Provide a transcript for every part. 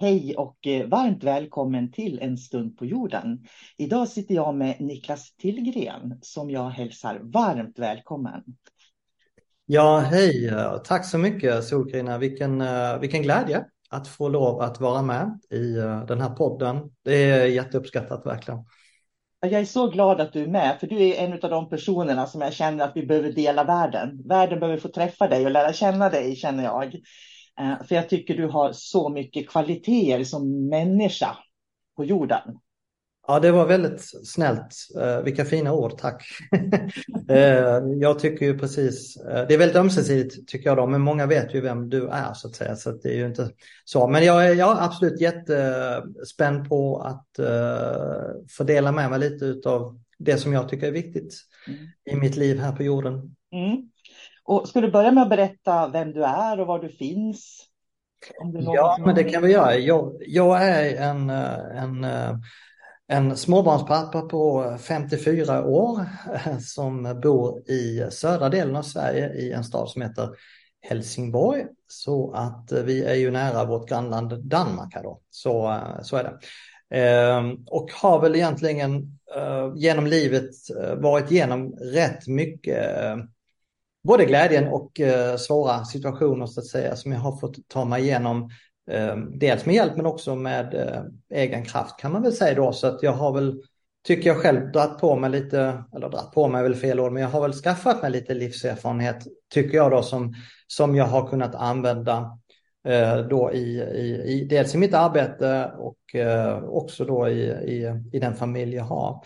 Hej och eh, varmt välkommen till En stund på jorden. Idag sitter jag med Niklas Tillgren som jag hälsar varmt välkommen. Ja, hej. Tack så mycket Solkrina. Vilken, eh, vilken glädje att få lov att vara med i eh, den här podden. Det är jätteuppskattat verkligen. Jag är så glad att du är med, för du är en av de personerna som jag känner att vi behöver dela världen. Världen behöver få träffa dig och lära känna dig, känner jag. Eh, för jag tycker du har så mycket kvaliteter som människa på jorden. Ja, det var väldigt snällt. Eh, vilka fina ord, tack. Eh, jag tycker ju precis, det är väldigt ömsesidigt tycker jag då, men många vet ju vem du är så att säga, så att det är ju inte så. Men jag är, jag är absolut jättespänd på att fördela med mig lite av det som jag tycker är viktigt mm. i mitt liv här på jorden. Mm. Och ska du börja med att berätta vem du är och var du finns? Ja, men det kan vi göra. Jag, jag är en, en, en småbarnspappa på 54 år som bor i södra delen av Sverige i en stad som heter Helsingborg. Så att vi är ju nära vårt grannland Danmark här då. Så, så är det. Ehm, och har väl egentligen eh, genom livet eh, varit igenom rätt mycket både glädjen och eh, svåra situationer så att säga som jag har fått ta mig igenom. Eh, dels med hjälp men också med eh, egen kraft kan man väl säga då. Så att jag har väl, tycker jag själv, dratt på mig lite, eller dratt på mig är väl fel ord, men jag har väl skaffat mig lite livserfarenhet tycker jag då som, som jag har kunnat använda eh, då i, i, i, dels i mitt arbete och eh, också då i, i, i den familj jag har.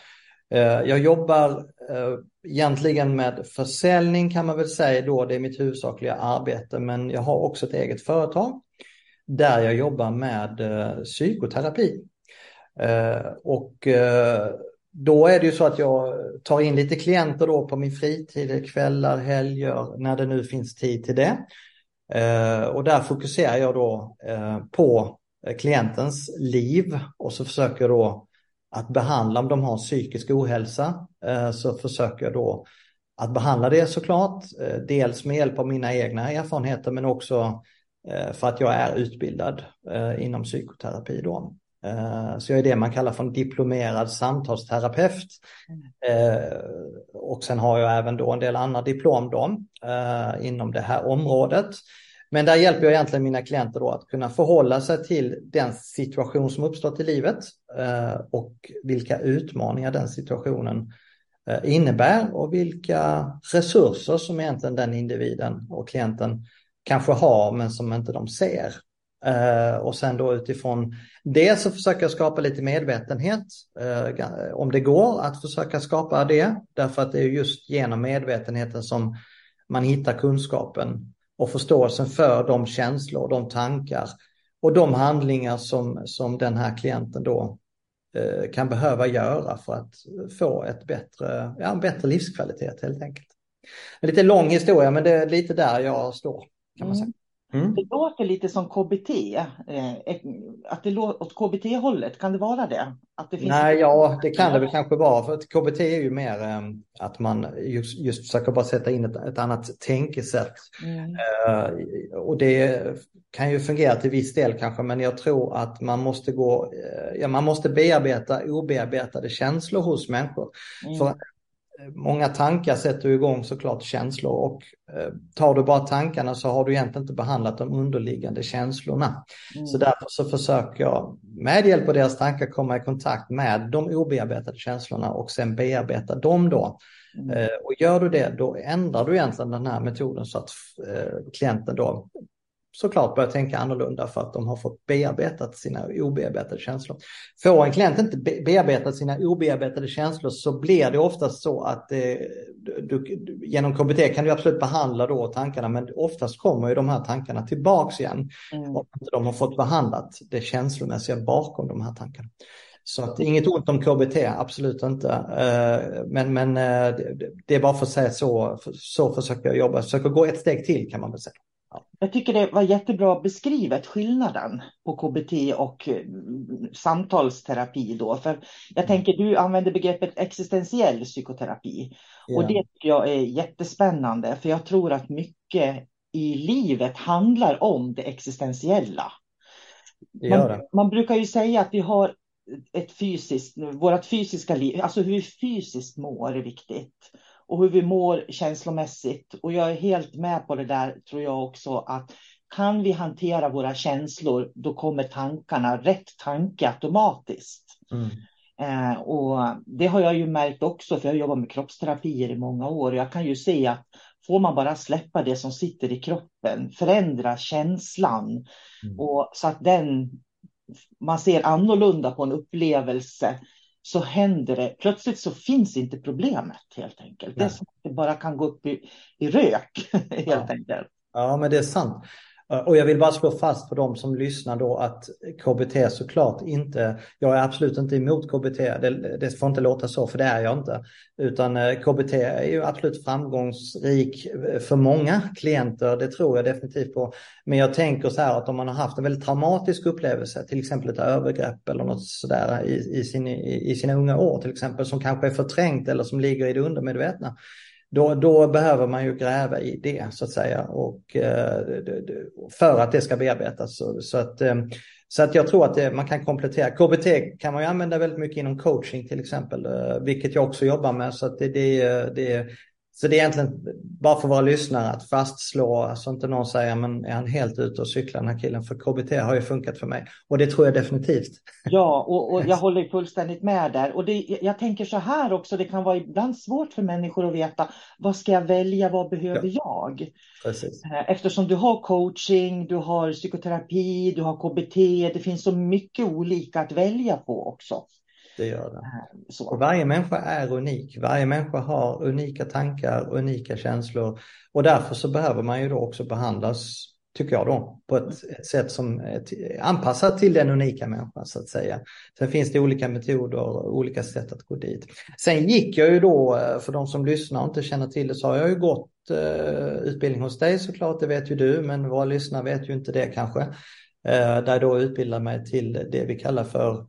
Eh, jag jobbar eh, egentligen med försäljning kan man väl säga då, det är mitt huvudsakliga arbete, men jag har också ett eget företag där jag jobbar med eh, psykoterapi. Och då är det ju så att jag tar in lite klienter då på min fritid, kvällar, helger, när det nu finns tid till det. Och där fokuserar jag då på klientens liv och så försöker jag då att behandla om de har psykisk ohälsa eh, så försöker jag då att behandla det såklart. Eh, dels med hjälp av mina egna erfarenheter men också eh, för att jag är utbildad inom psykoterapi då. Så jag är det man kallar för en diplomerad samtalsterapeut. Och sen har jag även då en del andra diplom då, inom det här området. Men där hjälper jag egentligen mina klienter då att kunna förhålla sig till den situation som uppstått i livet Eh, och vilka utmaningar den situationen eh, innebär och vilka resurser som egentligen den individen och klienten kanske har men som inte de ser. Eh, och sen då utifrån det så försöker jag skapa lite medvetenhet om det går att försöka skapa det därför att det är just genom medvetenheten som man hittar kunskapen och förståelsen för de känslor, de tankar och de handlingar som, som den här klienten då Eh, kan behöva göra för att få ett bättre, ja, en bättre livskvalitet helt enkelt. En lite lång historia men det är lite där jag står kan man säga. Mm. Mm. Det låter lite som KBT, eh, att det låter åt KBT-hållet, kan det vara det? Att det finns Nej, ett... ja, det kan det väl kanske vara, för att KBT är ju mer eh, att man just, just försöker bara sätta in ett, ett annat tänkesätt. Mm. Eh, och det kan ju fungera till viss del kanske, men jag tror att man måste gå, ja, man måste bearbeta obearbetade känslor hos människor. Mm. För många tankar sätter igång såklart känslor och eh, tar du bara tankarna så har du egentligen inte behandlat de underliggande känslorna. Mm. Så därför så försöker jag med hjälp av deras tankar komma i kontakt med de obearbetade känslorna och sen bearbeta dem då. Mm. Eh, och gör du det då ändrar du egentligen den här metoden så att eh, klienten då såklart börja tänka annorlunda för att de har fått bearbetat sina obearbetade känslor. Får en klient inte bearbetat sina obearbetade känslor så blir det oftast så att eh, du, genom KBT kan du absolut behandla då tankarna men oftast kommer ju de här tankarna tillbaks igen mm. om inte de har fått behandlat det känslomässiga bakom de här tankarna. Så att inget ont om KBT, absolut inte. Eh, men, men eh, det är bara för att säga så, så försöker jag jobba, försöker gå ett steg till kan man väl säga. Jag tycker det var jättebra beskrivet skillnaden på KBT och mm, samtalsterapi då. För jag mm. tänker du använder begreppet existentiell psykoterapi ja. och det tycker jag är jättespännande för jag tror att mycket i livet handlar om det existentiella. Man, man, brukar ju säga att vi har ett fysiskt, vårt fysiska liv, alltså hur vi fysiskt mår är viktigt och hur vi mår känslomässigt. Och jag är helt med på det där, tror jag också, att kan vi hantera våra känslor, då kommer tankarna, rätt tanke automatiskt. Mm. Eh, och det har jag ju märkt också, för jag har jobbat med kroppsterapier i många år. Jag kan ju se att får man bara släppa det som sitter i kroppen, förändra känslan mm. och så att den, man ser annorlunda på en upplevelse så händer det, plötsligt så finns inte problemet helt enkelt. Nej. Det är som att det bara kan gå upp i, i rök helt ja. enkelt. Ja, men det är sant. Eh, och jag vill bara slå fast för de som lyssnar då att KBT såklart inte, jag är absolut inte emot KBT, det, det får inte låta så för det är jag inte. Utan eh, KBT är ju absolut framgångsrik eh, för många klienter, det tror jag definitivt på. Men jag tänker så här att om man har haft en väldigt traumatisk upplevelse, till exempel ett övergrepp eller något sådär i, i, sin, i, i sina unga år till exempel, som kanske är förträngt eller som ligger i det undermedvetna då, då behöver man ju gräva i det så att säga och eh, för att det ska bearbetas. Så, så att, eh, så att jag tror att det, man kan komplettera. KBT kan man ju använda väldigt mycket inom coaching till exempel, vilket jag också jobbar med. Så att det, det, det, så det är egentligen bara för våra lyssnare att fastslå så inte någon säger men är han helt ute och cyklar den här killen för KBT har ju funkat för mig och det tror jag definitivt. Ja och, och jag håller fullständigt med där och det, jag tänker så här också det kan vara ibland svårt för människor att veta vad ska jag välja, vad behöver ja. jag? Precis. Eh, eftersom du har coaching, du har psykoterapi, du har KBT, det finns så mycket olika att välja på också. Det gör det. Så. Och varje människa är unik. Varje människa har unika tankar, unika känslor. Och därför så behöver man ju då också behandlas, tycker jag då, på ett, ett sätt som är anpassat till den unika människan så att säga. Sen finns det olika metoder och olika sätt att gå dit. Sen gick jag ju då, för de som lyssnar och inte känner till det, så har jag ju gått uh, utbildning hos dig såklart, det vet ju du, men våra lyssnare vet ju inte det kanske. Uh, där jag då utbildar mig till det vi kallar för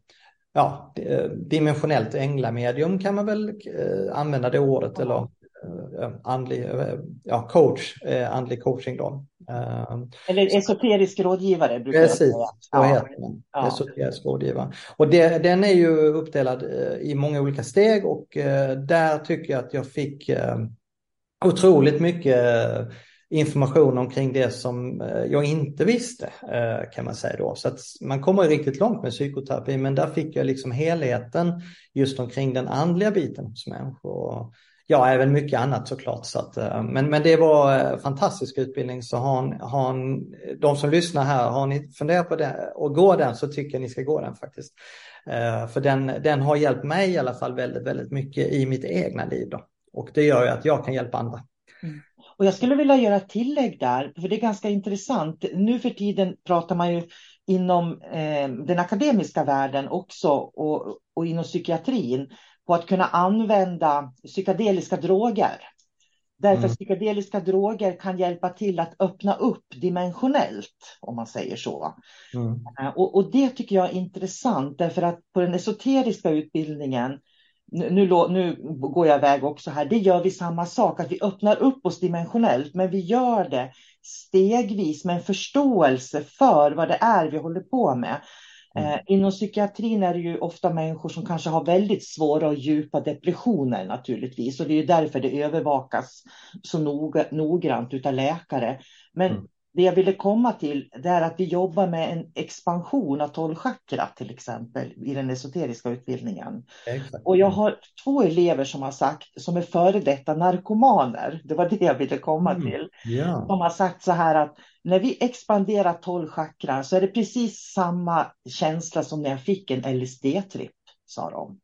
ja, eh, dimensionellt änglamedium kan man väl eh, använda det ordet eller eh, andlig, ja, coach, andlig coaching då. Eller esoterisk rådgivare brukar Precis, jag säga. så heter den. Ja. Esoterisk rådgivare. Och det, den är ju uppdelad i många olika steg och där tycker jag att jag fick otroligt mycket information omkring det som eh, jag inte visste eh, kan man säga då. Så att man kommer riktigt långt med psykoterapi men där fick jag liksom helheten just omkring den andliga biten hos människor. Ja, även mycket annat såklart. Så att, eh, men, men det var fantastisk utbildning så har, har de som lyssnar här, har ni funderat på det och gå den så tycker jag ni ska gå den faktiskt. För den, den har hjälpt mig i alla fall väldigt, väldigt mycket i mitt egna liv då. Och det gör ju att jag kan hjälpa andra. Och jag skulle vilja göra ett tillägg där, för det är ganska intressant. Nu för tiden pratar man ju inom eh, den akademiska världen också och, och inom psykiatrin på att kunna använda psykedeliska droger. Därför mm. psykedeliska droger kan hjälpa till att öppna upp dimensionellt, om man säger så. Mm. Eh, och, och, det tycker jag är intressant, därför att på den esoteriska utbildningen nu, nu, går jag iväg också här, det gör vi samma sak, att vi öppnar upp oss dimensionellt, men vi gör det stegvis med en förståelse för vad det är vi håller på med. Mm. Eh, inom psykiatrin är det ju ofta människor som kanske har väldigt svåra och djupa depressioner naturligtvis. Och det är därför det övervakas så noga, noggrant av läkare. Men mm. Det jag ville komma till det är att vi jobbar med en expansion av tolvchakra till exempel i den esoteriska utbildningen. Exakt. Och jag har två elever som har sagt, som är före detta narkomaner, det var det jag ville komma mm. till. Yeah. De har sagt så här att när vi expanderar tolv chakran så är det precis samma känsla som när jag fick en LSD-tripp, sa de.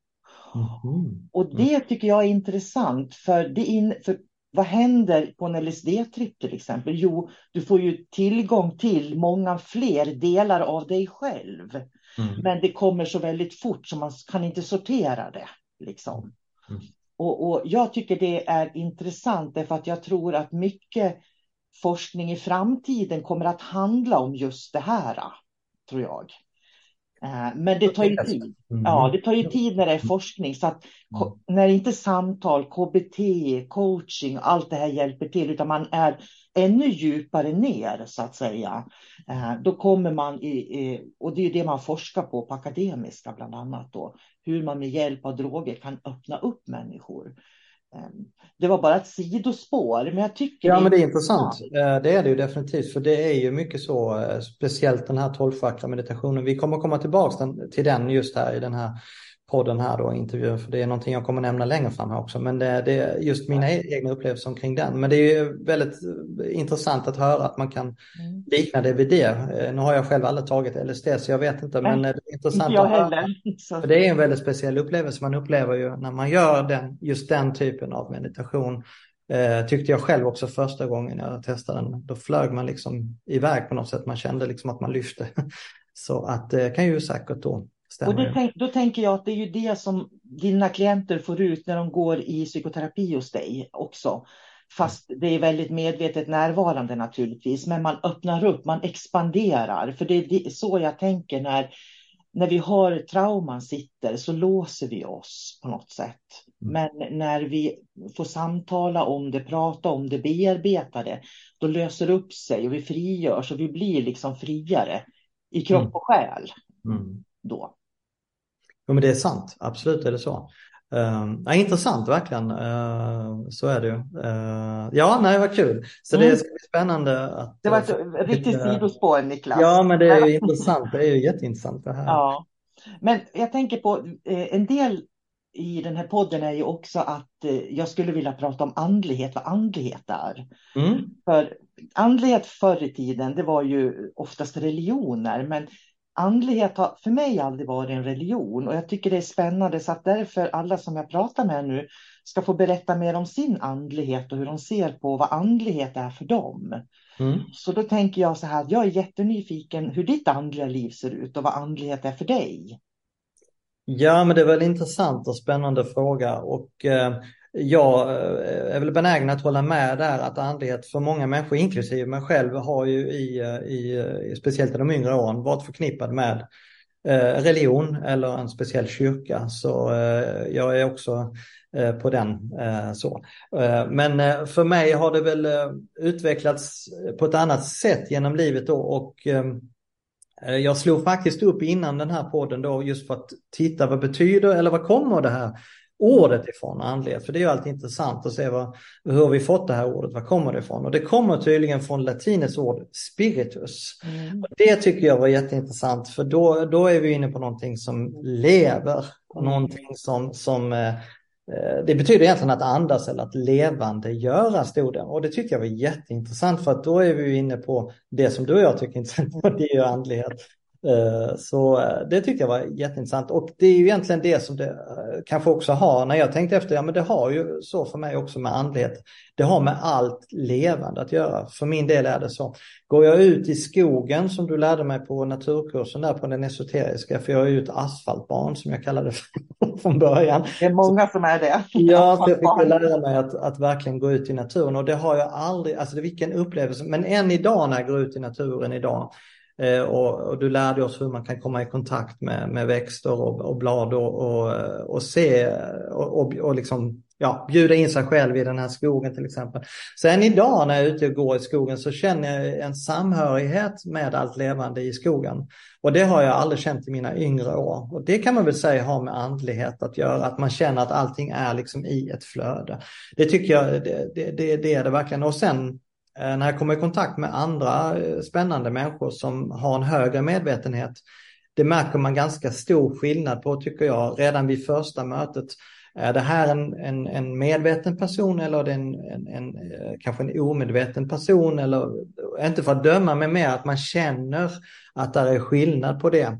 Mm. Och det tycker jag är intressant, för, det in, för vad händer på en LSD-tripp till exempel? Jo, du får ju tillgång till många fler delar av dig själv. Mm. Men det kommer så väldigt fort så man kan inte sortera det. Liksom. Mm. Och, och, jag tycker det är intressant därför att jag tror att mycket forskning i framtiden kommer att handla om just det här, tror jag. Eh, men det tar ju tid. Mm. Ja, det tar ju tid när det är forskning. Så att mm. när inte samtal, KBT, coaching, allt det här hjälper till, utan man är ännu djupare ner så att säga. Eh, då kommer man i, och det är det man forskar på på akademiska bland annat då, hur man med hjälp av droger kan öppna upp människor. Ehm, det var bara ett sidospår, men jag tycker... Ja, men det är intressant. Eh, det är det ju definitivt, för det är ju mycket så, eh, speciellt den här tolvchakra meditationen. Vi kommer komma tillbaka till den just här i den här podden här då, intervjun, för det är någonting jag kommer nämna längre fram här också. Men det, det är just mina egna upplevelser omkring den. Men det är ju väldigt eh, intressant att höra att man kan mm. likna det vid det. Eh, nu har jag själv aldrig tagit LSD så jag vet inte, men det är intressant jag att höra. För det är en väldigt speciell upplevelse man upplever ju när man gör den, just den typen av meditation. Eh, tyckte jag själv också första gången jag testade den. Då flög man liksom iväg på något sätt. Man kände liksom att man lyfte. Så att det kan ju säkert då och det, då tänker jag att det är ju det som dina klienter får ut när de går i psykoterapi hos dig också. Fast det är väldigt medvetet närvarande naturligtvis, men man öppnar upp, man expanderar. För det är så jag tänker när, när vi har trauman sitter så låser vi oss på något sätt. Mm. Men när vi får samtala om det, prata om det, bearbeta det, då löser det upp sig och vi frigörs och vi blir liksom friare i kropp mm. och själ. Mm. Då. Ja, men det är sant, absolut är det så. Uh, ja, intressant verkligen, uh, så är det ju. Uh, ja, nej vad kul. Så mm. det ska bli spännande. Att, det var ett riktigt sidospår Niklas. Ja, men det är ju intressant. Det är ju jätteintressant det här. Ja. Men jag tänker på eh, en del i den här podden är ju också att eh, jag skulle vilja prata om andlighet, vad andlighet är. Mm. För andlighet förr i tiden, det var ju oftast religioner, men andlighet har för mig aldrig varit en religion och jag tycker det är spännande så att därför alla som jag pratar med nu ska få berätta mer om sin andlighet och hur de ser på vad andlighet är för dem. Mm. Så då tänker jag så här, jag är jättenyfiken hur ditt andliga liv ser ut och vad andlighet är för dig. Ja, men det är väl intressant och spännande fråga och eh, jag eh, är väl benägen att hålla med där att andlighet för många människor, inklusive mig själv, har ju i, eh, i eh, speciellt i de yngre åren varit förknippad med religion eller en speciell kyrka. Så jag är också på den så. Men för mig har det väl utvecklats på ett annat sätt genom livet då och ehm, jag slog faktiskt upp innan den här podden då just för att titta vad betyder eller vad kommer det här ordet ifrån, andlighet. För det är ju alltid intressant att se vad, hur har vi fått det här ordet, var kommer det ifrån? Och det kommer tydligen från latinets ord spiritus. Mm. Det tycker jag var jätteintressant för då, då är vi inne på någonting som lever. Och mm. någonting som, som eh, eh, det betyder egentligen att andas eller att levande göra stod det. Och det tyckte jag var jätteintressant för att då är vi inne på det som du och jag tycker är intressant, det är ju andlighet. Eh, så eh, det tyckte jag var jätteintressant och det är ju egentligen det som det eh, kanske också har när jag tänkte efter, ja men det har ju så för mig också med andlighet. Det har med allt levande att göra. För min del är det så. Går jag ut i skogen som du lärde mig på naturkursen där på den esoteriska, för jag är ju ett asfaltbarn som jag kallade det från början. Det är många som är det. Ja, jag fick lära mig att, att verkligen gå ut i naturen och det har jag aldrig, alltså det, vilken upplevelse, men än idag när jag går ut i naturen idag Eh, och, och, du lärde oss hur man kan komma i kontakt med, med växter och, och blad och, och, och se och, och, liksom ja, bjuda in sig själv i den här skogen till exempel. Sen idag när jag är ute och går i skogen så känner jag en samhörighet med allt levande i skogen. Och det har jag aldrig känt i mina yngre år. Och det kan man väl säga har med andlighet att göra, att man känner att allting är liksom i ett flöde. Det tycker jag, det, det, det, det är det verkligen. Och sen Eh, när jag kommer i kontakt med andra eh, spännande människor som har en högre medvetenhet, det märker man ganska stor skillnad på tycker jag redan vid första mötet är det här en, en, en medveten person eller är det en, en, en, eh, kanske en omedveten person? Eller, inte för att döma, men mer att man känner att det är skillnad på det.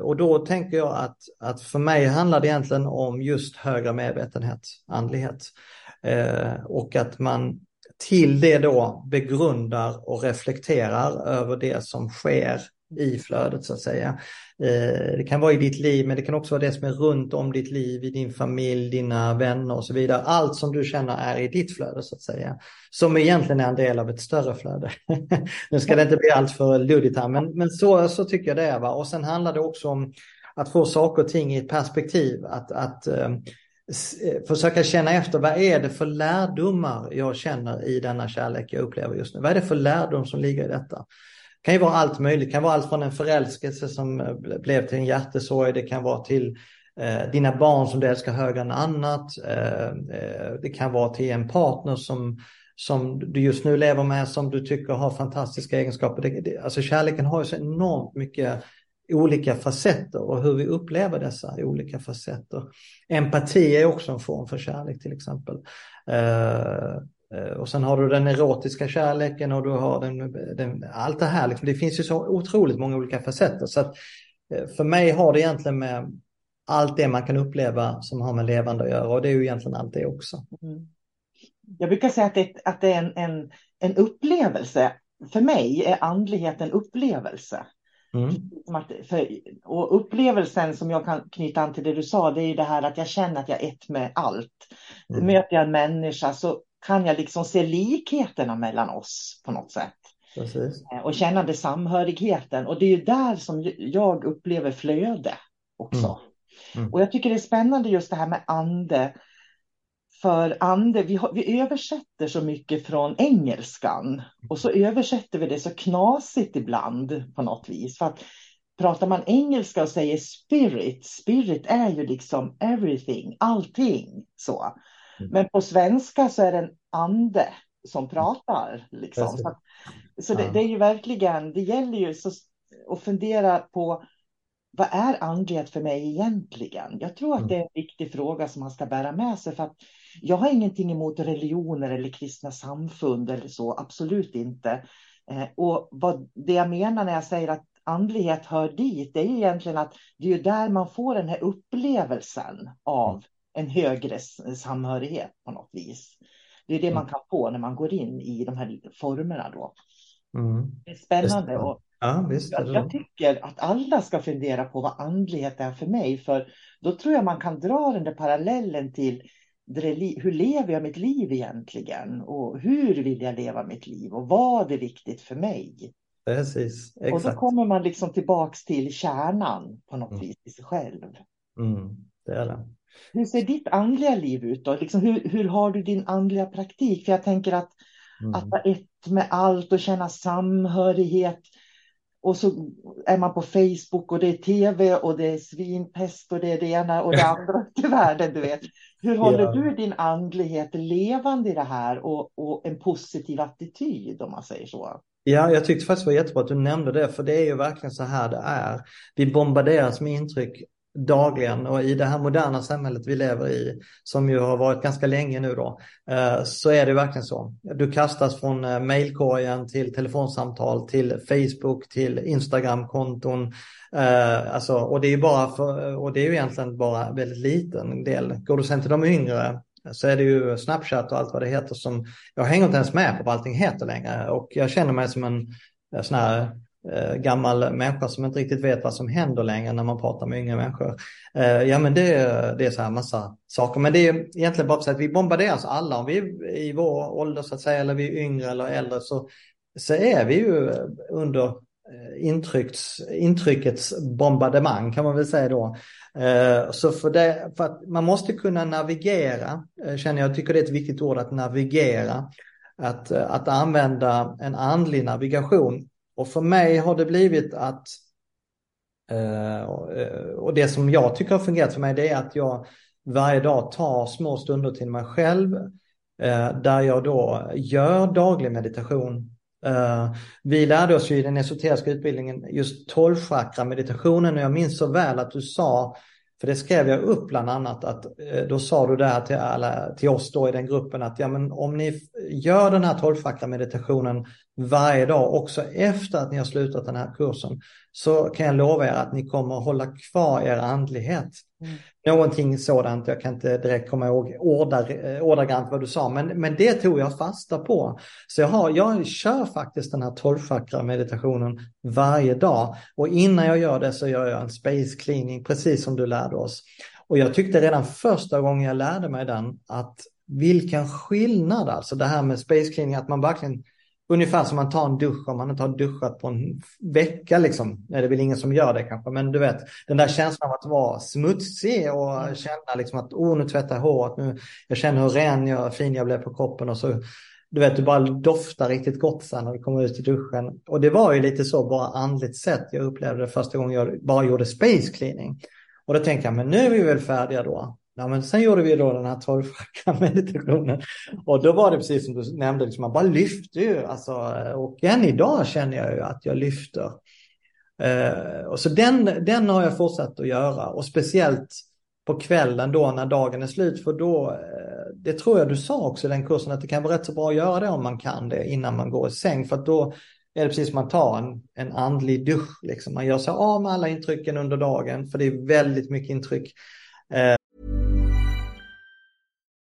Och då tänker jag att, att för mig handlar det egentligen om just högre medvetenhet, andlighet. Och att man till det då begrundar och reflekterar över det som sker i flödet så att säga. Eh, det kan vara i ditt liv men det kan också vara det som är runt om ditt liv, i din familj, dina vänner och så vidare. Allt som du känner är i ditt flöde så att säga. Som egentligen är en del av ett större flöde. nu ska det inte bli allt för luddigt här men, men så, så tycker jag det är. Va? Och sen handlar det också om att få saker och ting i ett perspektiv. Att, att eh, Eh, försöka känna efter vad är det för lärdomar jag känner i denna kärlek jag upplever just nu. Vad är det för lärdom som ligger i detta? Det kan ju vara allt möjligt. Det kan vara allt från en förälskelse som eh, blev till en hjärtesorg. Det kan vara till eh, dina barn som du älskar högre än annat. Eh, eh, det kan vara till en partner som, som du just nu lever med som du tycker har fantastiska egenskaper. Det, det, alltså kärleken har ju så enormt mycket olika facetter och hur vi upplever dessa olika facetter. Empati är också en form för kärlek till exempel. Eh, eh, och sen har du den erotiska kärleken och du har den, den allt det här. Liksom. Det finns ju så otroligt många olika facetter. Så att eh, för mig har det egentligen med allt det man kan uppleva som har med levande att göra och det är ju egentligen allt det också. Mm. Jag brukar säga att det, att det är en, en, en upplevelse. För mig är andlighet en upplevelse. Mm. För, och upplevelsen som jag kan knyta an till det du sa, det är ju det här att jag känner att jag är ett med allt. Mm. Möter jag en människa så kan jag liksom se likheterna mellan oss på något sätt. Precis. Eh, och känna det samhörigheten. Och det är ju där som jag upplever flöde också. Mm. Mm. Och jag tycker det är spännande just det här med ande. För ande, vi, har, vi översätter så mycket från engelskan. Och så översätter vi det så knasigt ibland på något vis. För att pratar man engelska och säger spirit, spirit är ju liksom everything, allting så. Mm. Men på svenska så är det en ande som pratar. Liksom. Så, så det, det, är ju verkligen, det gäller ju så, att fundera på vad är andlighet för mig egentligen? Jag tror att mm. det är en viktig fråga som man ska bära med sig. För att jag har ingenting emot religioner eller kristna samfund eller så, absolut inte. Eh, och vad, det jag menar när jag säger att andlighet hör dit, det är egentligen att det är där man får den här upplevelsen av mm en högre samhörighet på något vis. Det är det man mm. kan få när man går in i de här formerna då. Mm. Det är spännande. Och ja, visst, jag, jag, tycker att alla ska fundera på vad andlighet är för mig. För då tror jag man kan dra den där parallellen till hur lever jag mitt liv egentligen? Och hur vill jag leva mitt liv? Och vad är viktigt för mig? Precis, exakt. Och då kommer man liksom tillbaks till kärnan på något mm. vis i sig själv. Mm, det är det. Hur ser ditt andliga liv ut då? Liksom hur, hur har du din andliga praktik? För jag tänker att, mm. att vara ett med allt och känna samhörighet. Och så är man på Facebook och det är tv och det är svinpest och det är det ena och det andra i världen. Du vet. Hur håller ja. du din andlighet levande i det här och, och en positiv attityd om man säger så? Ja, jag tyckte faktiskt det var jättebra att du nämnde det, för det är ju verkligen så här det är. Vi bombarderas med intryck dagligen och i det här moderna samhället vi lever i, som ju har varit ganska länge nu då, eh, så är det verkligen så. Du kastas från eh, mailkorgen till telefonsamtal, till Facebook, till Instagram-konton. Eh, alltså, och det är bara för, och det är ju egentligen bara väldigt liten del. Går du sen till de yngre så är det ju Snapchat och allt vad det heter som, jag hänger inte ens med på vad allting heter längre och jag känner mig som en sån här Eh, gammal människa som inte riktigt vet vad som händer längre när man pratar med yngre människor. Eh, ja men det, det är så här massa saker. Men det är egentligen bara så att vi bombarderas alla. Om vi är i vår ålder så att säga eller vi är yngre eller äldre så, så är vi ju under eh, intrycks, intryckets bombardemang kan man väl säga då. Så för, det, för att man måste kunna navigera, känner jag, tycker det är ett viktigt ord att navigera. Att, att använda en andlig navigation. Och för mig har det blivit att, eh, eh, och det som jag tycker har fungerat för mig, det är att jag varje dag tar små stunder till mig själv, eh, där jag då gör daglig meditation. Vi lärde oss ju i den esoteriska utbildningen just tolvchakra meditationen och jag minns så väl att du sa, för det skrev jag upp bland annat, att då sa du där till, alla, till oss då i den gruppen att ja, men om ni gör den här tolvchakra meditationen varje dag också efter att ni har slutat den här kursen så kan jag lova er att ni kommer att hålla kvar er andlighet. Mm. Någonting sådant, jag kan inte direkt komma ihåg ordagrant vad du sa, men, men det tog jag fasta på. Så jag, har, jag kör faktiskt den här tolvchakra meditationen varje dag och innan jag gör det så gör jag en space cleaning, precis som du lärde oss. Och jag tyckte redan första gången jag lärde mig den att vilken skillnad alltså det här med space cleaning, att man verkligen Ungefär som man tar en dusch om man inte har duschat på en vecka liksom. Nej, det är väl ingen som gör det kanske, men du vet den där känslan av att vara smutsig och mm. känna liksom att oh, nu tvättar jag håret, nu, jag känner hur ren jag, fin jag blev på kroppen och så du vet, du bara doftar riktigt gott sen när du kommer ut i duschen. Och det var ju lite så bara andligt sett jag upplevde det första gången jag bara gjorde space cleaning. Och då tänkte jag, men nu är vi väl färdiga då. Ja, men sen gjorde vi då den här tolvfackan meditationen och då var det precis som du nämnde, liksom, man bara lyfte ju. Alltså, och än idag känner jag ju att jag lyfter. Eh, och så den, den har jag fortsatt att göra och speciellt på kvällen då när dagen är slut för då, eh, det tror jag du sa också i den kursen att det kan vara rätt så bra att göra det om man kan det innan man går i säng för att då är det precis som man tar en, en andlig dusch. Liksom. Man gör sig av med alla intrycken under dagen för det är väldigt mycket intryck. Eh,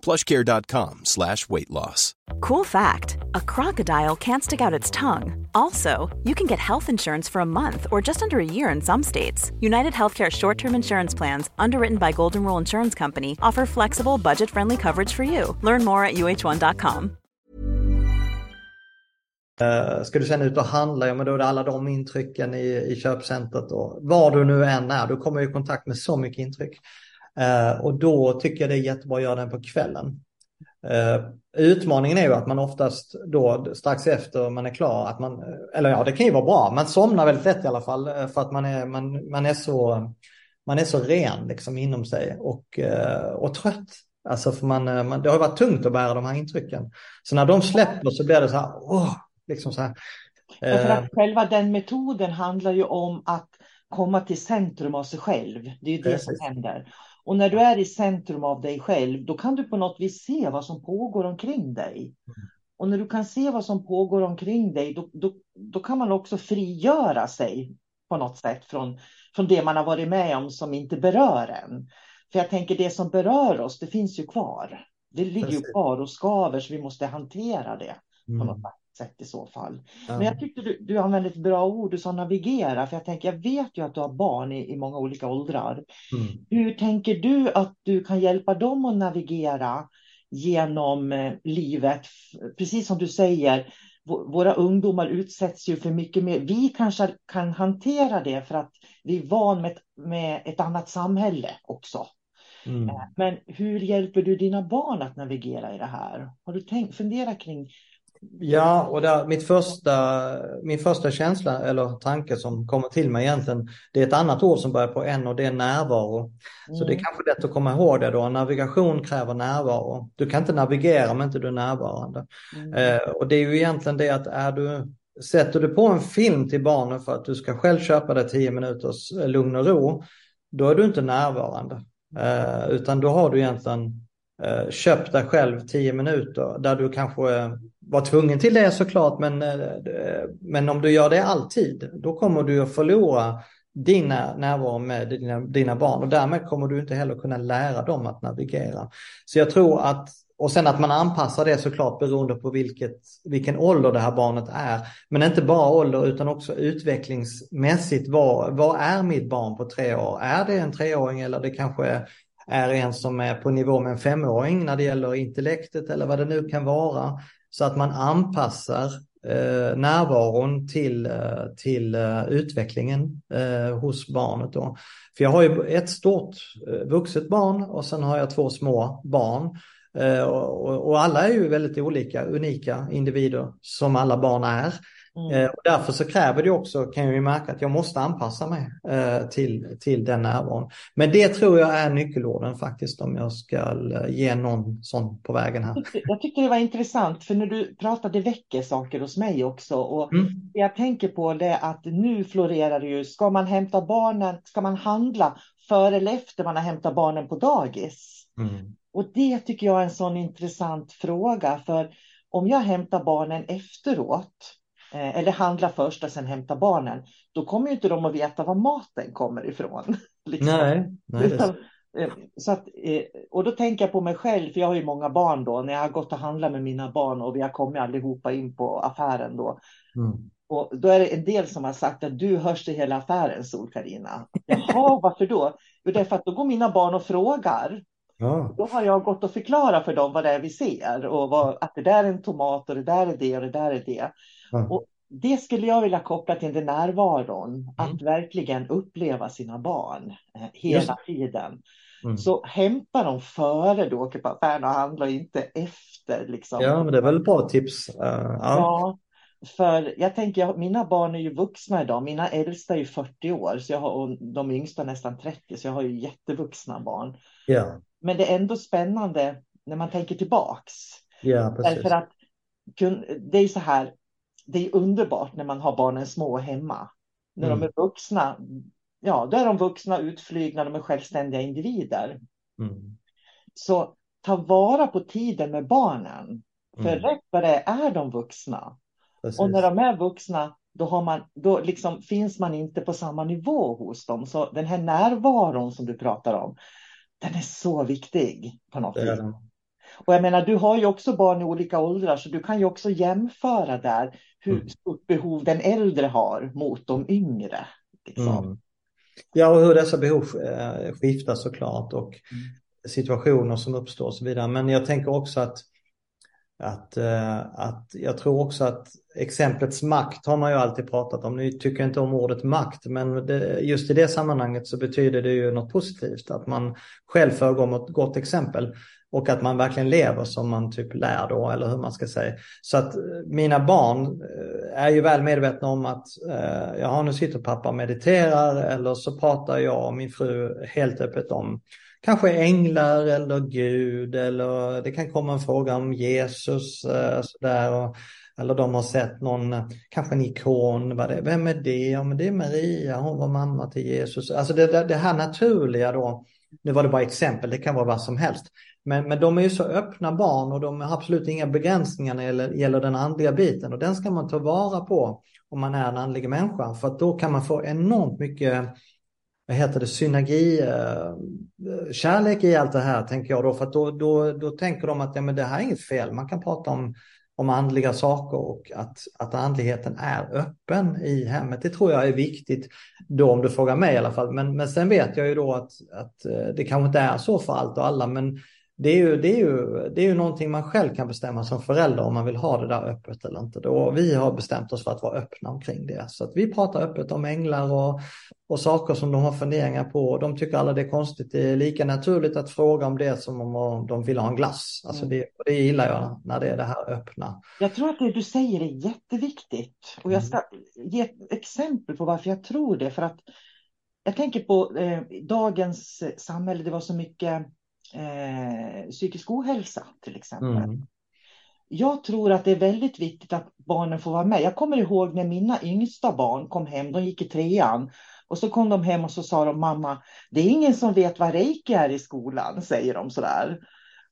plushcare.com slash weight loss. Cool fact a crocodile can't stick out its tongue. Also, you can get health insurance for a month or just under a year in some states. United Healthcare short term insurance plans, underwritten by Golden Rule Insurance Company, offer flexible, budget friendly coverage for you. Learn more at uh1.com. Uh, ska du sen ut och handla, ja men då är det alla de intrycken i, i köpcentret och var du nu än är, du kommer i kontakt med så mycket intryck. Eh, och då tycker jag det är jättebra att göra den på kvällen. Uh, utmaningen är ju att man oftast då strax efter man är klar, att man, eller ja det kan ju vara bra, man somnar väldigt lätt i alla fall eh, för att man är, man, man är, så, man är så ren liksom inom sig och, och trött. Alltså för man, man, det har varit tungt att bära de här intrycken. Så när de släpper så blir det så här, åh, liksom så här. Uh, för att själva den metoden handlar ju om att komma till centrum av sig själv. Det är ju det Precis. som händer. Och när du är i centrum av dig själv, då kan du på något vis se vad som pågår omkring dig. Och när du kan se vad som pågår omkring dig, då, då, då kan man också frigöra sig på något sätt från, från det man har varit med om som inte berör en. För jag tänker det som berör oss, det finns ju kvar. Det ligger ju kvar och skaver, så vi måste hantera det på något mm. sätt sätt i så fall. Ja. Men jag tyckte du, du använde ett bra ord, du sa navigera, för jag tänker, jag vet ju att du har barn i, i många olika åldrar. Mm. Hur tänker du att du kan hjälpa dem att navigera genom eh, livet? Precis som du säger, våra ungdomar utsätts ju för mycket mer. Vi kanske kan hantera det för att vi är van med ett, med ett annat samhälle också. Mm. Eh, men hur hjälper du dina barn att navigera i det här? Har du tänkt, funderat kring Ja, och där, mitt första, min första känsla eller tanke som kommer till mig egentligen, det är ett annat ord som börjar på N och det är närvaro. Mm. Så det är mm. kanske lätt att komma ihåg det då. Navigation kräver närvaro. Du kan inte navigera om inte du är närvarande. Mm. Eh, och det är ju egentligen det att är du, sätter du på en film till barnen för att du ska själv köpa dig tio minuters eh, lugn och ro, då är du inte närvarande. Eh, utan då har du egentligen eh, köpt dig själv tio minuter där du kanske vara tvungen till det såklart, men, eh, men om du gör det alltid, då kommer du att förlora dina närvaro med dina, dina barn och därmed kommer du inte heller kunna lära dem att navigera. Så jag tror att och sen att man anpassar det såklart beroende på vilket, vilken ålder det här barnet är. Men inte bara ålder utan också utvecklingsmässigt. Vad, vad är mitt barn på tre år? Är det en treåring eller det kanske är en som är på nivå med en femåring när det gäller intellektet eller vad det nu kan vara. Så att man anpassar eh, närvaron till, eh, till uh, utvecklingen eh, hos barnet. Då. För jag har ju ett stort eh, vuxet barn och sen har jag två små barn. Eh, och, och, alla är ju väldigt olika, unika individer som alla barn är. Mm. Eh, och därför så kräver det också, kan jag ju märka, att jag måste anpassa mig eh, till, till den närvaron. Men det tror jag är nyckelorden faktiskt om jag ska eh, ge någon sån på vägen här. Jag tycker det var intressant, för när du pratade väcker saker hos mig också. Och mm. det jag tänker på det är att nu florerar det ju, ska man hämta barnen, ska man handla före eller efter man har hämtat barnen på dagis? Mm. Och det tycker jag är en sån intressant fråga, för om jag hämtar barnen efteråt, eller handla först och sen hämta barnen, då kommer inte de att veta var maten kommer ifrån. Liksom. Nej, nej det... Eh, så att, eh, och då tänker jag på mig själv, för jag har ju många barn då, när jag har gått och handlat med mina barn och vi har kommit allihopa in på affären då. Mm. Och då är det en del som har sagt att du hörs i hela affären, sol Karina. Jaha, varför då? Jo, det är för att då går mina barn och frågar. Ja. Då har jag gått och förklarat för dem vad det är vi ser och vad, att det där är en tomat och det där är det och det där är det. Mm. Och det skulle jag vilja koppla till den närvaron, mm. att verkligen uppleva sina barn eh, hela Just. tiden. Mm. Så hämta dem före du åker på affären och handla och inte efter. Liksom. Ja, men det är väl bra tips. Uh, ja. ja. för jag tänker, mina barn är ju vuxna idag. Mina äldsta är ju 40 år så jag har, och de yngsta nästan 30, så jag har ju jättevuxna barn. Ja. Men det är ändå spännande när man tänker tillbaks. Ja, precis. Därför att det är så här, det är underbart när man har barnen små hemma. När mm. de är vuxna, ja, då är de vuxna, utflygna, de är självständiga individer. Mm. Så ta vara på tiden med barnen. För mm. rätt vad det är, de vuxna. Precis. Och när de är vuxna, då, har man, då liksom finns man inte på samma nivå hos dem. Så den här närvaron som du pratar om, den är så viktig på något vis. Och jag menar, du har ju också barn i olika åldrar, så du kan ju också jämföra där hur mm. stort behov den äldre har mot de yngre. Liksom. Mm. Ja, och hur dessa behov eh, skiftar såklart och mm. situationer som uppstår och så vidare. Men jag tänker också att, att, eh, att jag tror också att exemplets makt har man ju alltid pratat om. Nu tycker jag inte om ordet makt, men det, just i det sammanhanget så betyder det ju något positivt. Att man själv föregår med ett gott exempel. Och att man verkligen lever som man typ lär då, eller hur man ska säga. Så att eh, mina barn eh, är ju väl medvetna om att eh, jaha, nu sitter pappa och mediterar eller så pratar jag och min fru helt öppet om kanske änglar eller Gud eller det kan komma en fråga om Jesus eh, sådär. Och, eller de har sett någon, eh, kanske en ikon, vad det, vem är det? Ja men det är Maria, hon var mamma till Jesus. Alltså det, det här naturliga då, nu var det bara exempel, det kan vara vad som helst. Men, men de är ju så öppna barn och de har absolut inga begränsningar när det gäller, gäller den andliga biten och den ska man ta vara på om man är en andlig människa för att då kan man få enormt mycket vad heter det, synergi, eh, kärlek i allt det här tänker jag då för att då, då, då tänker de att ja, men det här är inget fel, man kan prata om om andliga saker och att, att andligheten är öppen i hemmet. Det tror jag är viktigt då om du frågar mig i alla fall. Men, men sen vet jag ju då att, att eh, det kanske inte är så för allt och alla. Men det är, ju, det, är ju, det är ju någonting man själv kan bestämma som förälder om man vill ha det där öppet eller inte. Då vi har bestämt oss för att vara öppna omkring det. Så att vi pratar öppet om änglar och, och saker som de har funderingar på. De tycker alla det är konstigt. Det är lika naturligt att fråga om det som om de vill ha en glass. Alltså det, det gillar jag när det är det här öppna. Jag tror att det du säger är jätteviktigt. Och jag ska ge ett exempel på varför jag tror det. För att jag tänker på eh, dagens samhälle, det var så mycket eh, psykisk ohälsa till exempel. Mm. Jag tror att det är väldigt viktigt att barnen får vara med. Jag kommer ihåg när mina yngsta barn kom hem, de gick i trean. Och så kom de hem och så sa de, mamma, det är ingen som vet vad reiki är i skolan, säger de sådär.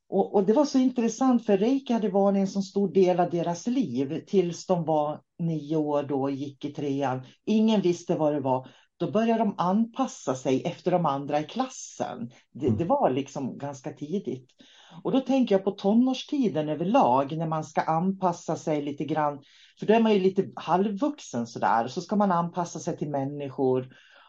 Och, och det var så intressant, för reiki hade varit en så stor del av deras liv tills de var nio år då och gick i trean. Ingen visste vad det var. då börjar de anpassa sig efter de andra i klassen. Det, Mm. det var liksom ganska tidigt. Och då tänker jag på tonårstiden överlag när man ska anpassa sig lite grann. För då är man ju lite halvvuxen sådär. Så ska man anpassa sig till människor.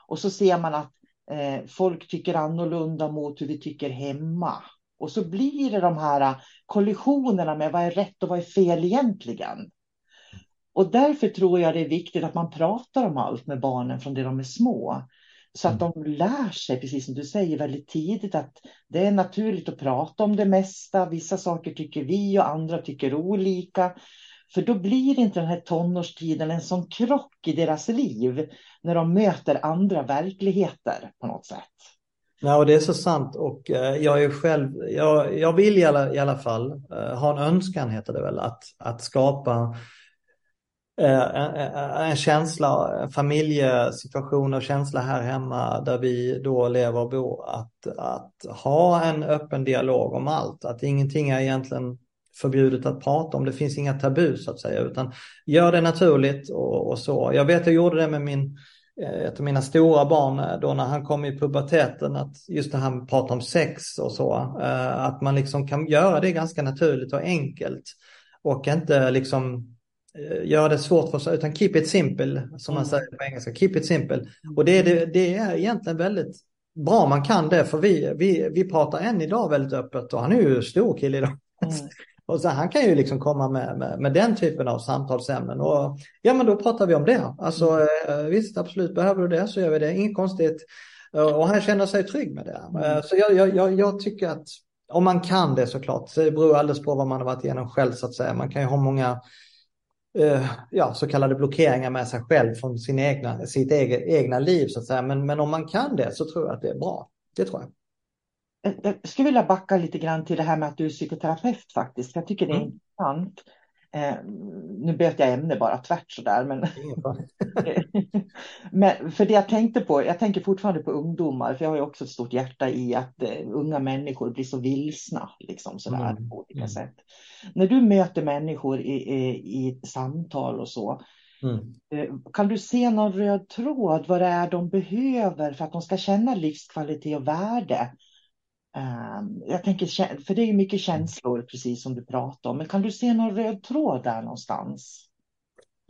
Och så ser man att eh, folk tycker annorlunda mot hur vi tycker hemma. Och så blir det de här eh, kollisionerna med vad är rätt och vad är fel egentligen. Och därför tror jag det är viktigt att man pratar om allt med barnen från det de är små. Så att de lär sig, precis som du säger, väldigt tidigt att det är naturligt att prata om det mesta. Vissa saker tycker vi och andra tycker olika. För då blir inte den här tonårstiden en sån krock i deras liv när de möter andra verkligheter på något sätt. Ja, och det är så sant. Och eh, jag är själv, jag, jag vill i alla, i alla fall eh, ha en önskan heter det väl, att, att skapa eh, en, en känsla, en familjesituation och känsla här hemma där vi då lever och bor, att, att ha en öppen dialog om allt, att ingenting är egentligen förbjudet att prata om, det finns inga tabu så att säga, utan gör det naturligt och, och så. Jag vet jag gjorde det med min ett av mina stora barn då när han kom i puberteten, att just när han pratar om sex och så, att man liksom kan göra det ganska naturligt och enkelt och inte liksom göra det svårt för sig, utan keep it simple, som man säger på engelska, keep it simple. Och det, det, det är egentligen väldigt bra man kan det, för vi, vi, vi pratar än idag väldigt öppet och han är ju stor kille idag. Mm. Och så han kan ju liksom komma med, med, med, den typen av samtalsämnen och ja men då pratar vi om det. Alltså mm. visst absolut behöver du det så gör vi det, inget konstigt. Och han känner sig trygg med det. Mm. Så jag, jag, jag, tycker att om man kan det såklart, så det beror alldeles på vad man har varit igenom själv så att säga. Man kan ju ha många ja, så kallade blockeringar med sig själv från sin egna, sitt eget, egna liv så att säga. Men, men om man kan det så tror jag att det är bra. Det tror jag. Jag skulle vilja backa lite grann till det här med att du är psykoterapeut faktiskt. Jag tycker det är mm. intressant. Eh, nu byter jag ämne bara tvärt sådär. Men... men för det jag tänkte på, jag tänker fortfarande på ungdomar, för jag har ju också ett stort hjärta i att eh, unga människor blir så vilsna liksom sådär mm. på olika mm. sätt. När du möter människor i, i, i samtal och så, mm. kan du se någon röd tråd vad det är de behöver för att de ska känna livskvalitet och värde? Jag tänker, för det är mycket känslor, precis som du pratade om. Men kan du se någon röd tråd där någonstans?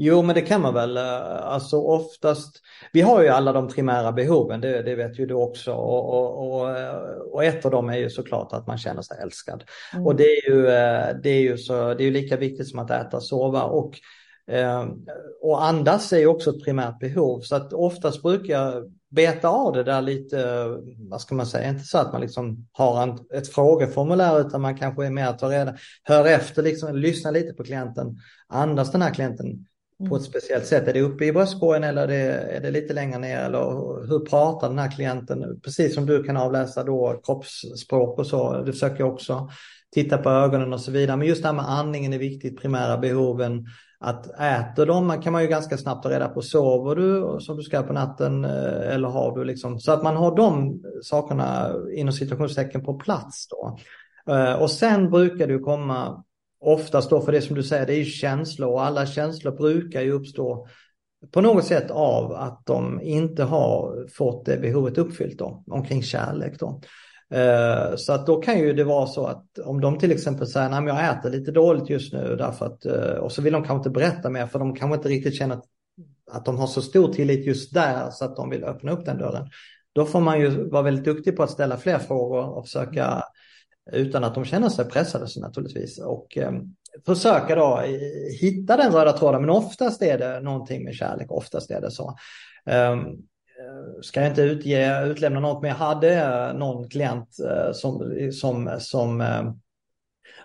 Jo, men det kan man väl. Alltså oftast, vi har ju alla de primära behoven, det, det vet ju du också. Och, och, och, och, ett av dem är ju såklart att man känner sig älskad. Mm. Och det är, ju, det, är ju så, det är lika viktigt som att äta sova. Och, och andas är ju också ett primärt behov. Så att oftast brukar jag beta av det där lite, vad ska man säga, inte så att man liksom har en, ett frågeformulär utan man kanske är mer att ta reda, hör efter, liksom, lyssna lite på klienten, andas den här klienten på ett speciellt sätt. Är det uppe i bröstkorgen eller är det, är det lite längre ner eller hur pratar den här klienten? Precis som du kan avläsa då kroppsspråk och så, det försöker jag också titta på ögonen och så vidare. Men just det här med andningen är viktigt, primära behoven, att äter de kan man ju ganska snabbt ta reda på, sover du som du ska på natten eh, eller har du liksom, så att man har de sakerna inom situationstecken på plats då. Eh, och sen brukar det komma oftast då för det som du säger, det är ju känslor och alla känslor brukar ju uppstå på något sätt av att de inte har fått det behovet uppfyllt då, omkring kärlek då. Eh, så att då kan ju det vara så att om de till exempel säger att jag äter lite dåligt just nu därför att, eh, och så vill de kanske inte berätta mer för de kanske inte riktigt känner att, att de har så stor tillit just där så att de vill öppna upp den dörren. Då får man ju vara väldigt duktig på att ställa fler frågor och försöka utan att de känner sig pressade så naturligtvis och eh, försöka då hitta den röda tråden men oftast är det någonting med kärlek, oftast är det så. Um, ska jag inte utge, utlämna något, men jag hade någon klient som, som, som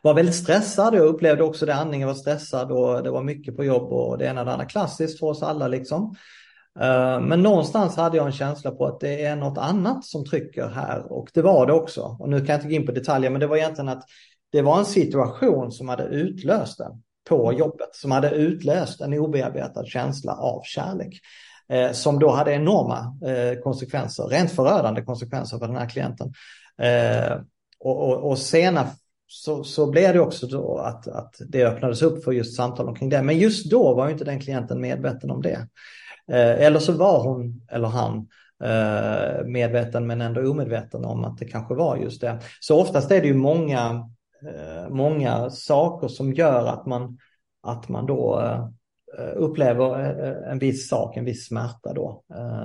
var väldigt stressad. Jag upplevde också det, andningen var stressad och det var mycket på jobb och det ena och det andra klassiskt för oss alla liksom. Men någonstans hade jag en känsla på att det är något annat som trycker här och det var det också. Och nu kan jag inte gå in på detaljer, men det var egentligen att det var en situation som hade utlöst det på jobbet, som hade utlöst en obearbetad känsla av kärlek eh, som då hade enorma eh, konsekvenser, rent förödande konsekvenser för den här klienten. Eh, och, och, och senare så, så blev det också då att, att det öppnades upp för just samtal omkring det. Men just då var ju inte den klienten medveten om det. Eh, eller så var hon eller han eh, medveten men ändå omedveten om att det kanske var just det. Så oftast är det ju många, eh, många saker som gör att man, att man då upplever en viss sak, en viss smärta då.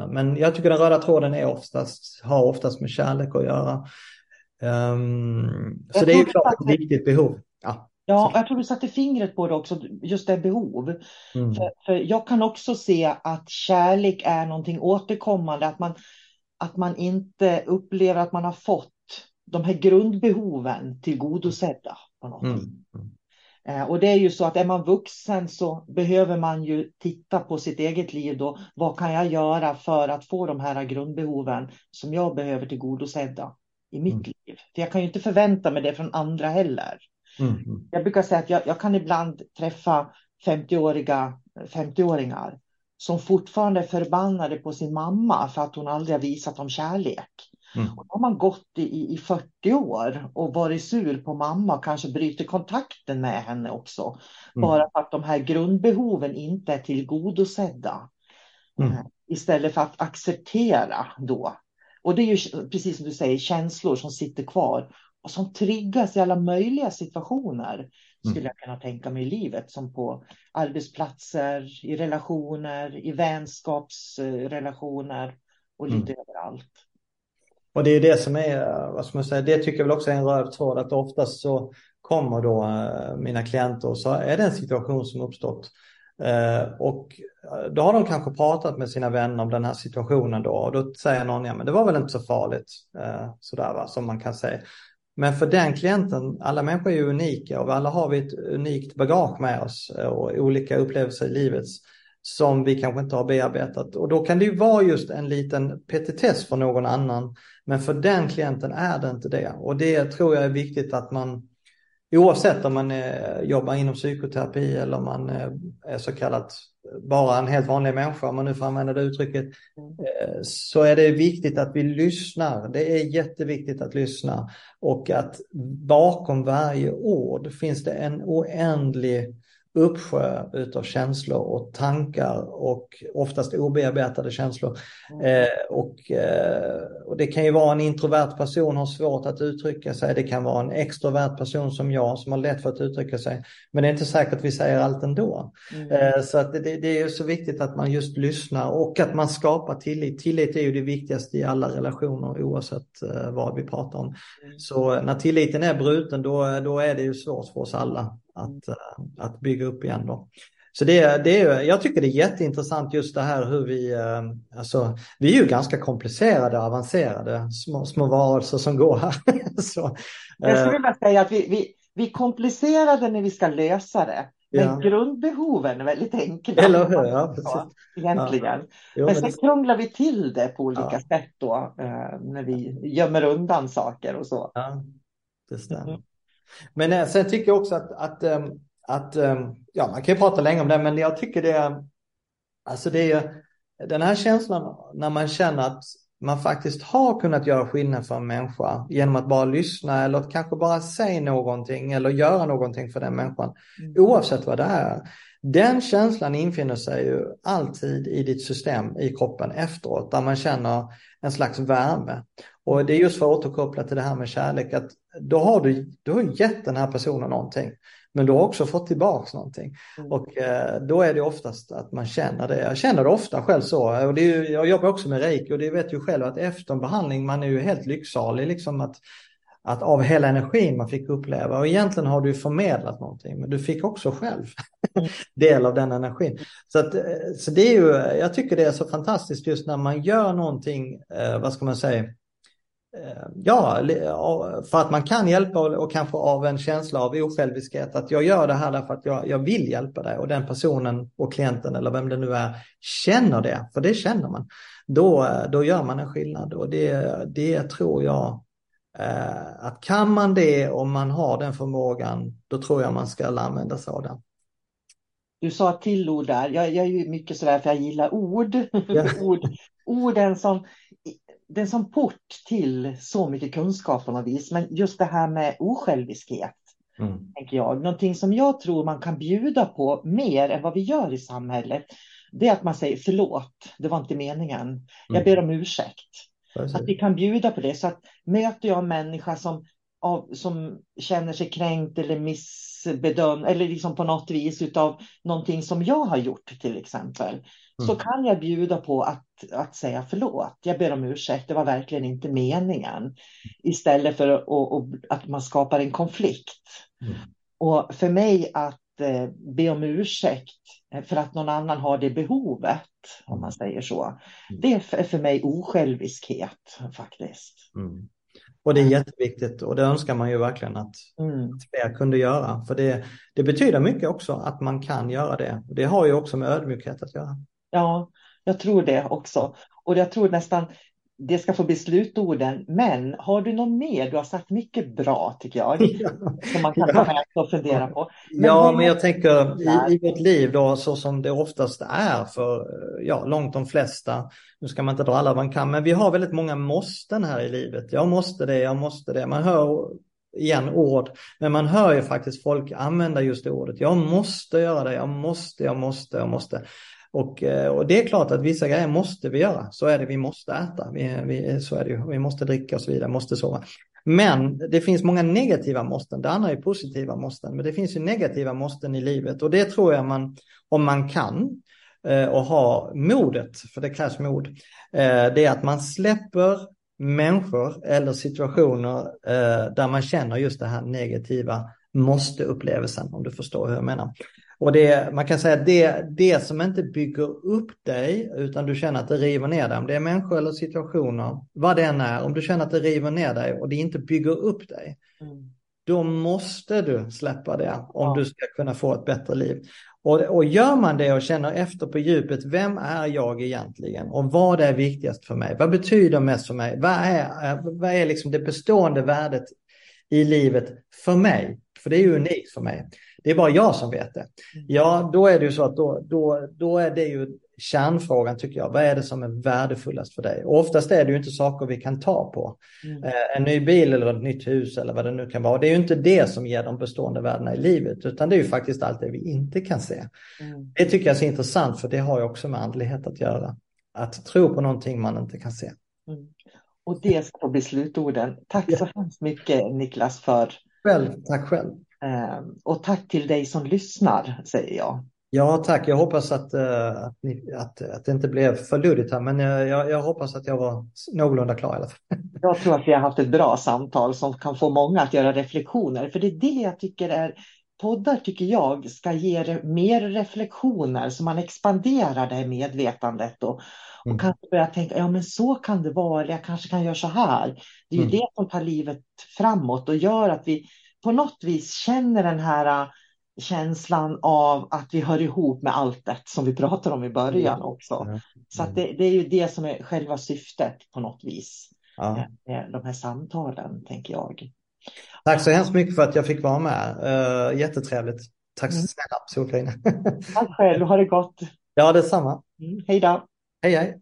Men jag tycker den röda tråden är oftast, har oftast med kärlek att göra. Um, så det är ju klart ett viktigt behov. Ja. ja, jag tror du satte fingret på det också, just det behov. Mm. För, för, jag kan också se att kärlek är någonting återkommande, att man, att man inte upplever att man har fått de här grundbehoven tillgodosedda på något mm. Mm. Eh, och det är ju så att är man vuxen så behöver man ju titta på sitt eget liv då. Vad kan jag göra för att få de här grundbehoven som jag behöver tillgodosedda? i mitt mm. liv. För jag kan ju inte förvänta mig det från andra heller. Mm. mm. Jag brukar säga att jag, jag kan ibland träffa 50-åriga 50-åringar som fortfarande är förbannade på sin mamma för att hon aldrig har visat dem kärlek. Mm. Och då har man gått i, i 40 år och varit sur på mamma och kanske bryter kontakten med henne också. Mm. Bara för att de här grundbehoven inte är tillgodosedda. Mm. Eh, istället för att acceptera då och det är ju precis som du säger känslor som sitter kvar och som triggas i alla möjliga situationer. Mm. Skulle jag kunna tänka mig i livet som på arbetsplatser, i relationer, i vänskapsrelationer och lite mm. överallt. Och det är det som är, eh, vad ska man säga, det tycker jag väl också är en röd tråd att oftast så kommer då eh, mina klienter och så är det en situation som uppstått eh, och då har de kanske pratat med sina vänner om den här situationen då och då säger någon, ja men det var väl inte så farligt sådär va, som man kan säga. Men för den klienten, alla människor är ju unika och alla har vi ett unikt bagage med oss och olika upplevelser i livets som vi kanske inte har bearbetat. Och då kan det ju vara just en liten petitess för någon annan. Men för den klienten är det inte det. Och det tror jag är viktigt att man Oavsett om man är, jobbar inom psykoterapi eller om man är så kallat bara en helt vanlig människa, om man nu får använda det uttrycket, mm. eh, så är det viktigt att vi lyssnar. Det är jätteviktigt att lyssna och att bakom varje ord finns det en oändlig uppsjö utav känslor och tankar och oftast obearbetade känslor. Mm. Eh, och, eh, och det kan ju vara en introvert person har svårt att uttrycka sig. Det kan vara en extrovert person som jag som har lätt för att uttrycka sig. Men det är inte säkert att vi säger allt ändå. Mm. Eh, så att det, det, är så viktigt att man just lyssnar och att man skapar tillit. Tillit är ju det viktigaste i alla relationer oavsett eh, vad vi pratar om. Mm. Så när tilliten är bruten då, då är det ju svårt för oss alla att, eh, att bygga upp igen. Då. Så det, det är, jag tycker det är jätteintressant just det här hur vi, eh, alltså vi är ju ganska komplicerade, avancerade små, små varelser som går här. Så, jag skulle eh, vilja säga att vi, vi, vi är komplicerade när vi ska lösa det. Men ja. grundbehoven är väldigt enkla. Eller hur? Ja, precis. Egentligen. Ja. Jo, men sen det... krånglar vi till det på olika ja. sätt då. när vi gömmer undan saker och så. Ja, det stämmer. Mm. Men eh, sen tycker jag också att, att, ehm, att, ehm, ja man kan ju prata länge om det, men jag tycker det är, alltså det är den här känslan när man känner att man faktiskt har kunnat göra skillnad för en människa genom att bara lyssna eller kanske bara säga någonting eller göra någonting för den människan. Mm. Oavsett vad det är. Den känslan infinner sig ju alltid i ditt system i kroppen efteråt där man känner en slags värme. Och det är just för att återkoppla till det här med kärlek att då har du, du har gett den här personen någonting. Men du har också fått tillbaka någonting. Mm. Och eh, då är det oftast att man känner det. Jag känner det ofta själv så. Och det är ju, jag jobbar också med reiki och det vet ju själv att efter en behandling man är ju helt lycksalig. Liksom att, att av hela energin man fick uppleva. Och egentligen har du förmedlat någonting men du fick också själv mm. del av den energin. Så, att, eh, så det är ju, jag tycker det är så fantastiskt just när man gör någonting, eh, vad ska man säga, Eh, ja, för att man kan hjälpa och kanske av en känsla av osjälviskhet att jag gör det här därför att jag, jag vill hjälpa dig och den personen och klienten eller vem det nu är känner det, för det känner man. Då, då gör man en skillnad och det, det tror jag eh, att kan man det och man har den förmågan, då tror jag man ska använda sig av den. Du sa ett till ord där. Jag, jag är ju mycket sådär för jag gillar ord. Ja. ord orden som är som port till så mycket kunskap på något vis. Men just det här med osjälviskhet. Mm. Tänker jag. Någonting som jag tror man kan bjuda på mer än vad vi gör i samhället. det är att man säger förlåt, det var inte meningen. Jag ber om ursäkt. Att vi kan bjuda på det. Så att möter jag en människa som, av, som känner sig kränkt eller missbedömd eller liksom på något vis utav någonting som jag har gjort till exempel. Så kan jag bjuda på att, att säga förlåt. Jag ber om ursäkt, det var verkligen inte meningen. Istället för att, och, att man skapar en konflikt. Mm. Och för mig att be om ursäkt för att någon annan har det behovet, om man säger så. Det är för, mig osjälviskhet faktiskt. Mm. Och det är jätteviktigt och det önskar man ju verkligen att, Mm. att fler kunde göra. För det, det betyder mycket också att man kan göra det. Och det har ju också med ödmjukhet att göra. Ja, jag tror det också. Och jag tror nästan det ska få bli slutorden. Men har du något mer? Du har sagt mycket bra tycker jag. Som man kan ta med och fundera på. Men ja, men jag tänker i, i vårt liv då så som det oftast är för ja, långt de flesta. Nu ska man inte dra alla man kan, men vi har väldigt många måsten här i livet. Jag måste det, jag måste det. Man hör igen ord, men man hör ju faktiskt folk använda just det ordet. Jag måste göra det, jag måste, jag måste, jag måste. Och, eh, och det är klart att vissa grejer måste vi göra. Så är det, vi måste äta, vi, vi, så är det ju. Vi måste dricka och så vidare, måste sova. Men det finns många negativa måsten. Det andra är positiva måsten. Men det finns ju negativa måsten i livet. Och det tror jag man, om man kan eh, och har modet, för det krävs mod, eh, det är att man släpper människor eller situationer där man känner just det här negativa måste-upplevelsen, om du förstår hur jag menar. Och det, man kan säga att det, det som inte bygger upp dig, utan du känner att det river ner dig, om det är människor eller situationer, vad det än är, om du känner att det river ner dig och det inte bygger upp dig, Mm. då måste du släppa det om Ja. du ska kunna få ett bättre liv. Och, och gör man det och känner efter på djupet, vem är jag egentligen och vad är viktigast för mig? Vad betyder mest för mig? Vad är, vad är liksom det bestående värdet i livet för mig? För det är ju unikt för mig. Det är bara jag som vet det. Ja, då är det ju så att då, då, då är det ju kärnfrågan tycker jag. Vad är det som är värdefullast för dig? Och oftast är det ju inte saker vi kan ta på. Mm. Eh, En ny bil eller ett nytt hus eller vad det nu kan vara. Det är ju inte det som ger de bestående värdena i livet, utan det är ju faktiskt allt det vi inte kan se. Mm. Det tycker jag är så intressant, för det har ju också med andlighet att göra. Att tro på någonting man inte kan se. Mm. Och det ska få bli slutorden. Tack så hemskt mycket Niklas för Själv, tack själv. Eh, och tack till dig som lyssnar säger jag. Ja, tack. Jag hoppas att, eh, att, ni, att, att det inte blev för luddigt här, men jag, jag hoppas att jag var någorlunda klar i alla fall. Jag tror att vi har haft ett bra samtal som kan få många att göra reflektioner. För det är det jag tycker är Poddar tycker jag ska ge mer reflektioner så man expanderar det här medvetandet och, och Mm. kanske börja tänka, ja men så kan det vara, eller jag kanske kan göra så här. Det är ju Mm. det som tar livet framåt och gör att vi på något vis känner den här äh, känslan av att vi hör ihop med allt det som vi pratade om i början också. Ja. Så att det, det är ju det som är själva syftet på något vis. Ja. med De här samtalen, tänker jag. Tack så hemskt mycket för att jag fick vara med. Uh, jättetrevligt. Tack Mm. snälla Solkarina. Tack själv, ha det gott. ja, detsamma. Mm, hej då. Hej hej.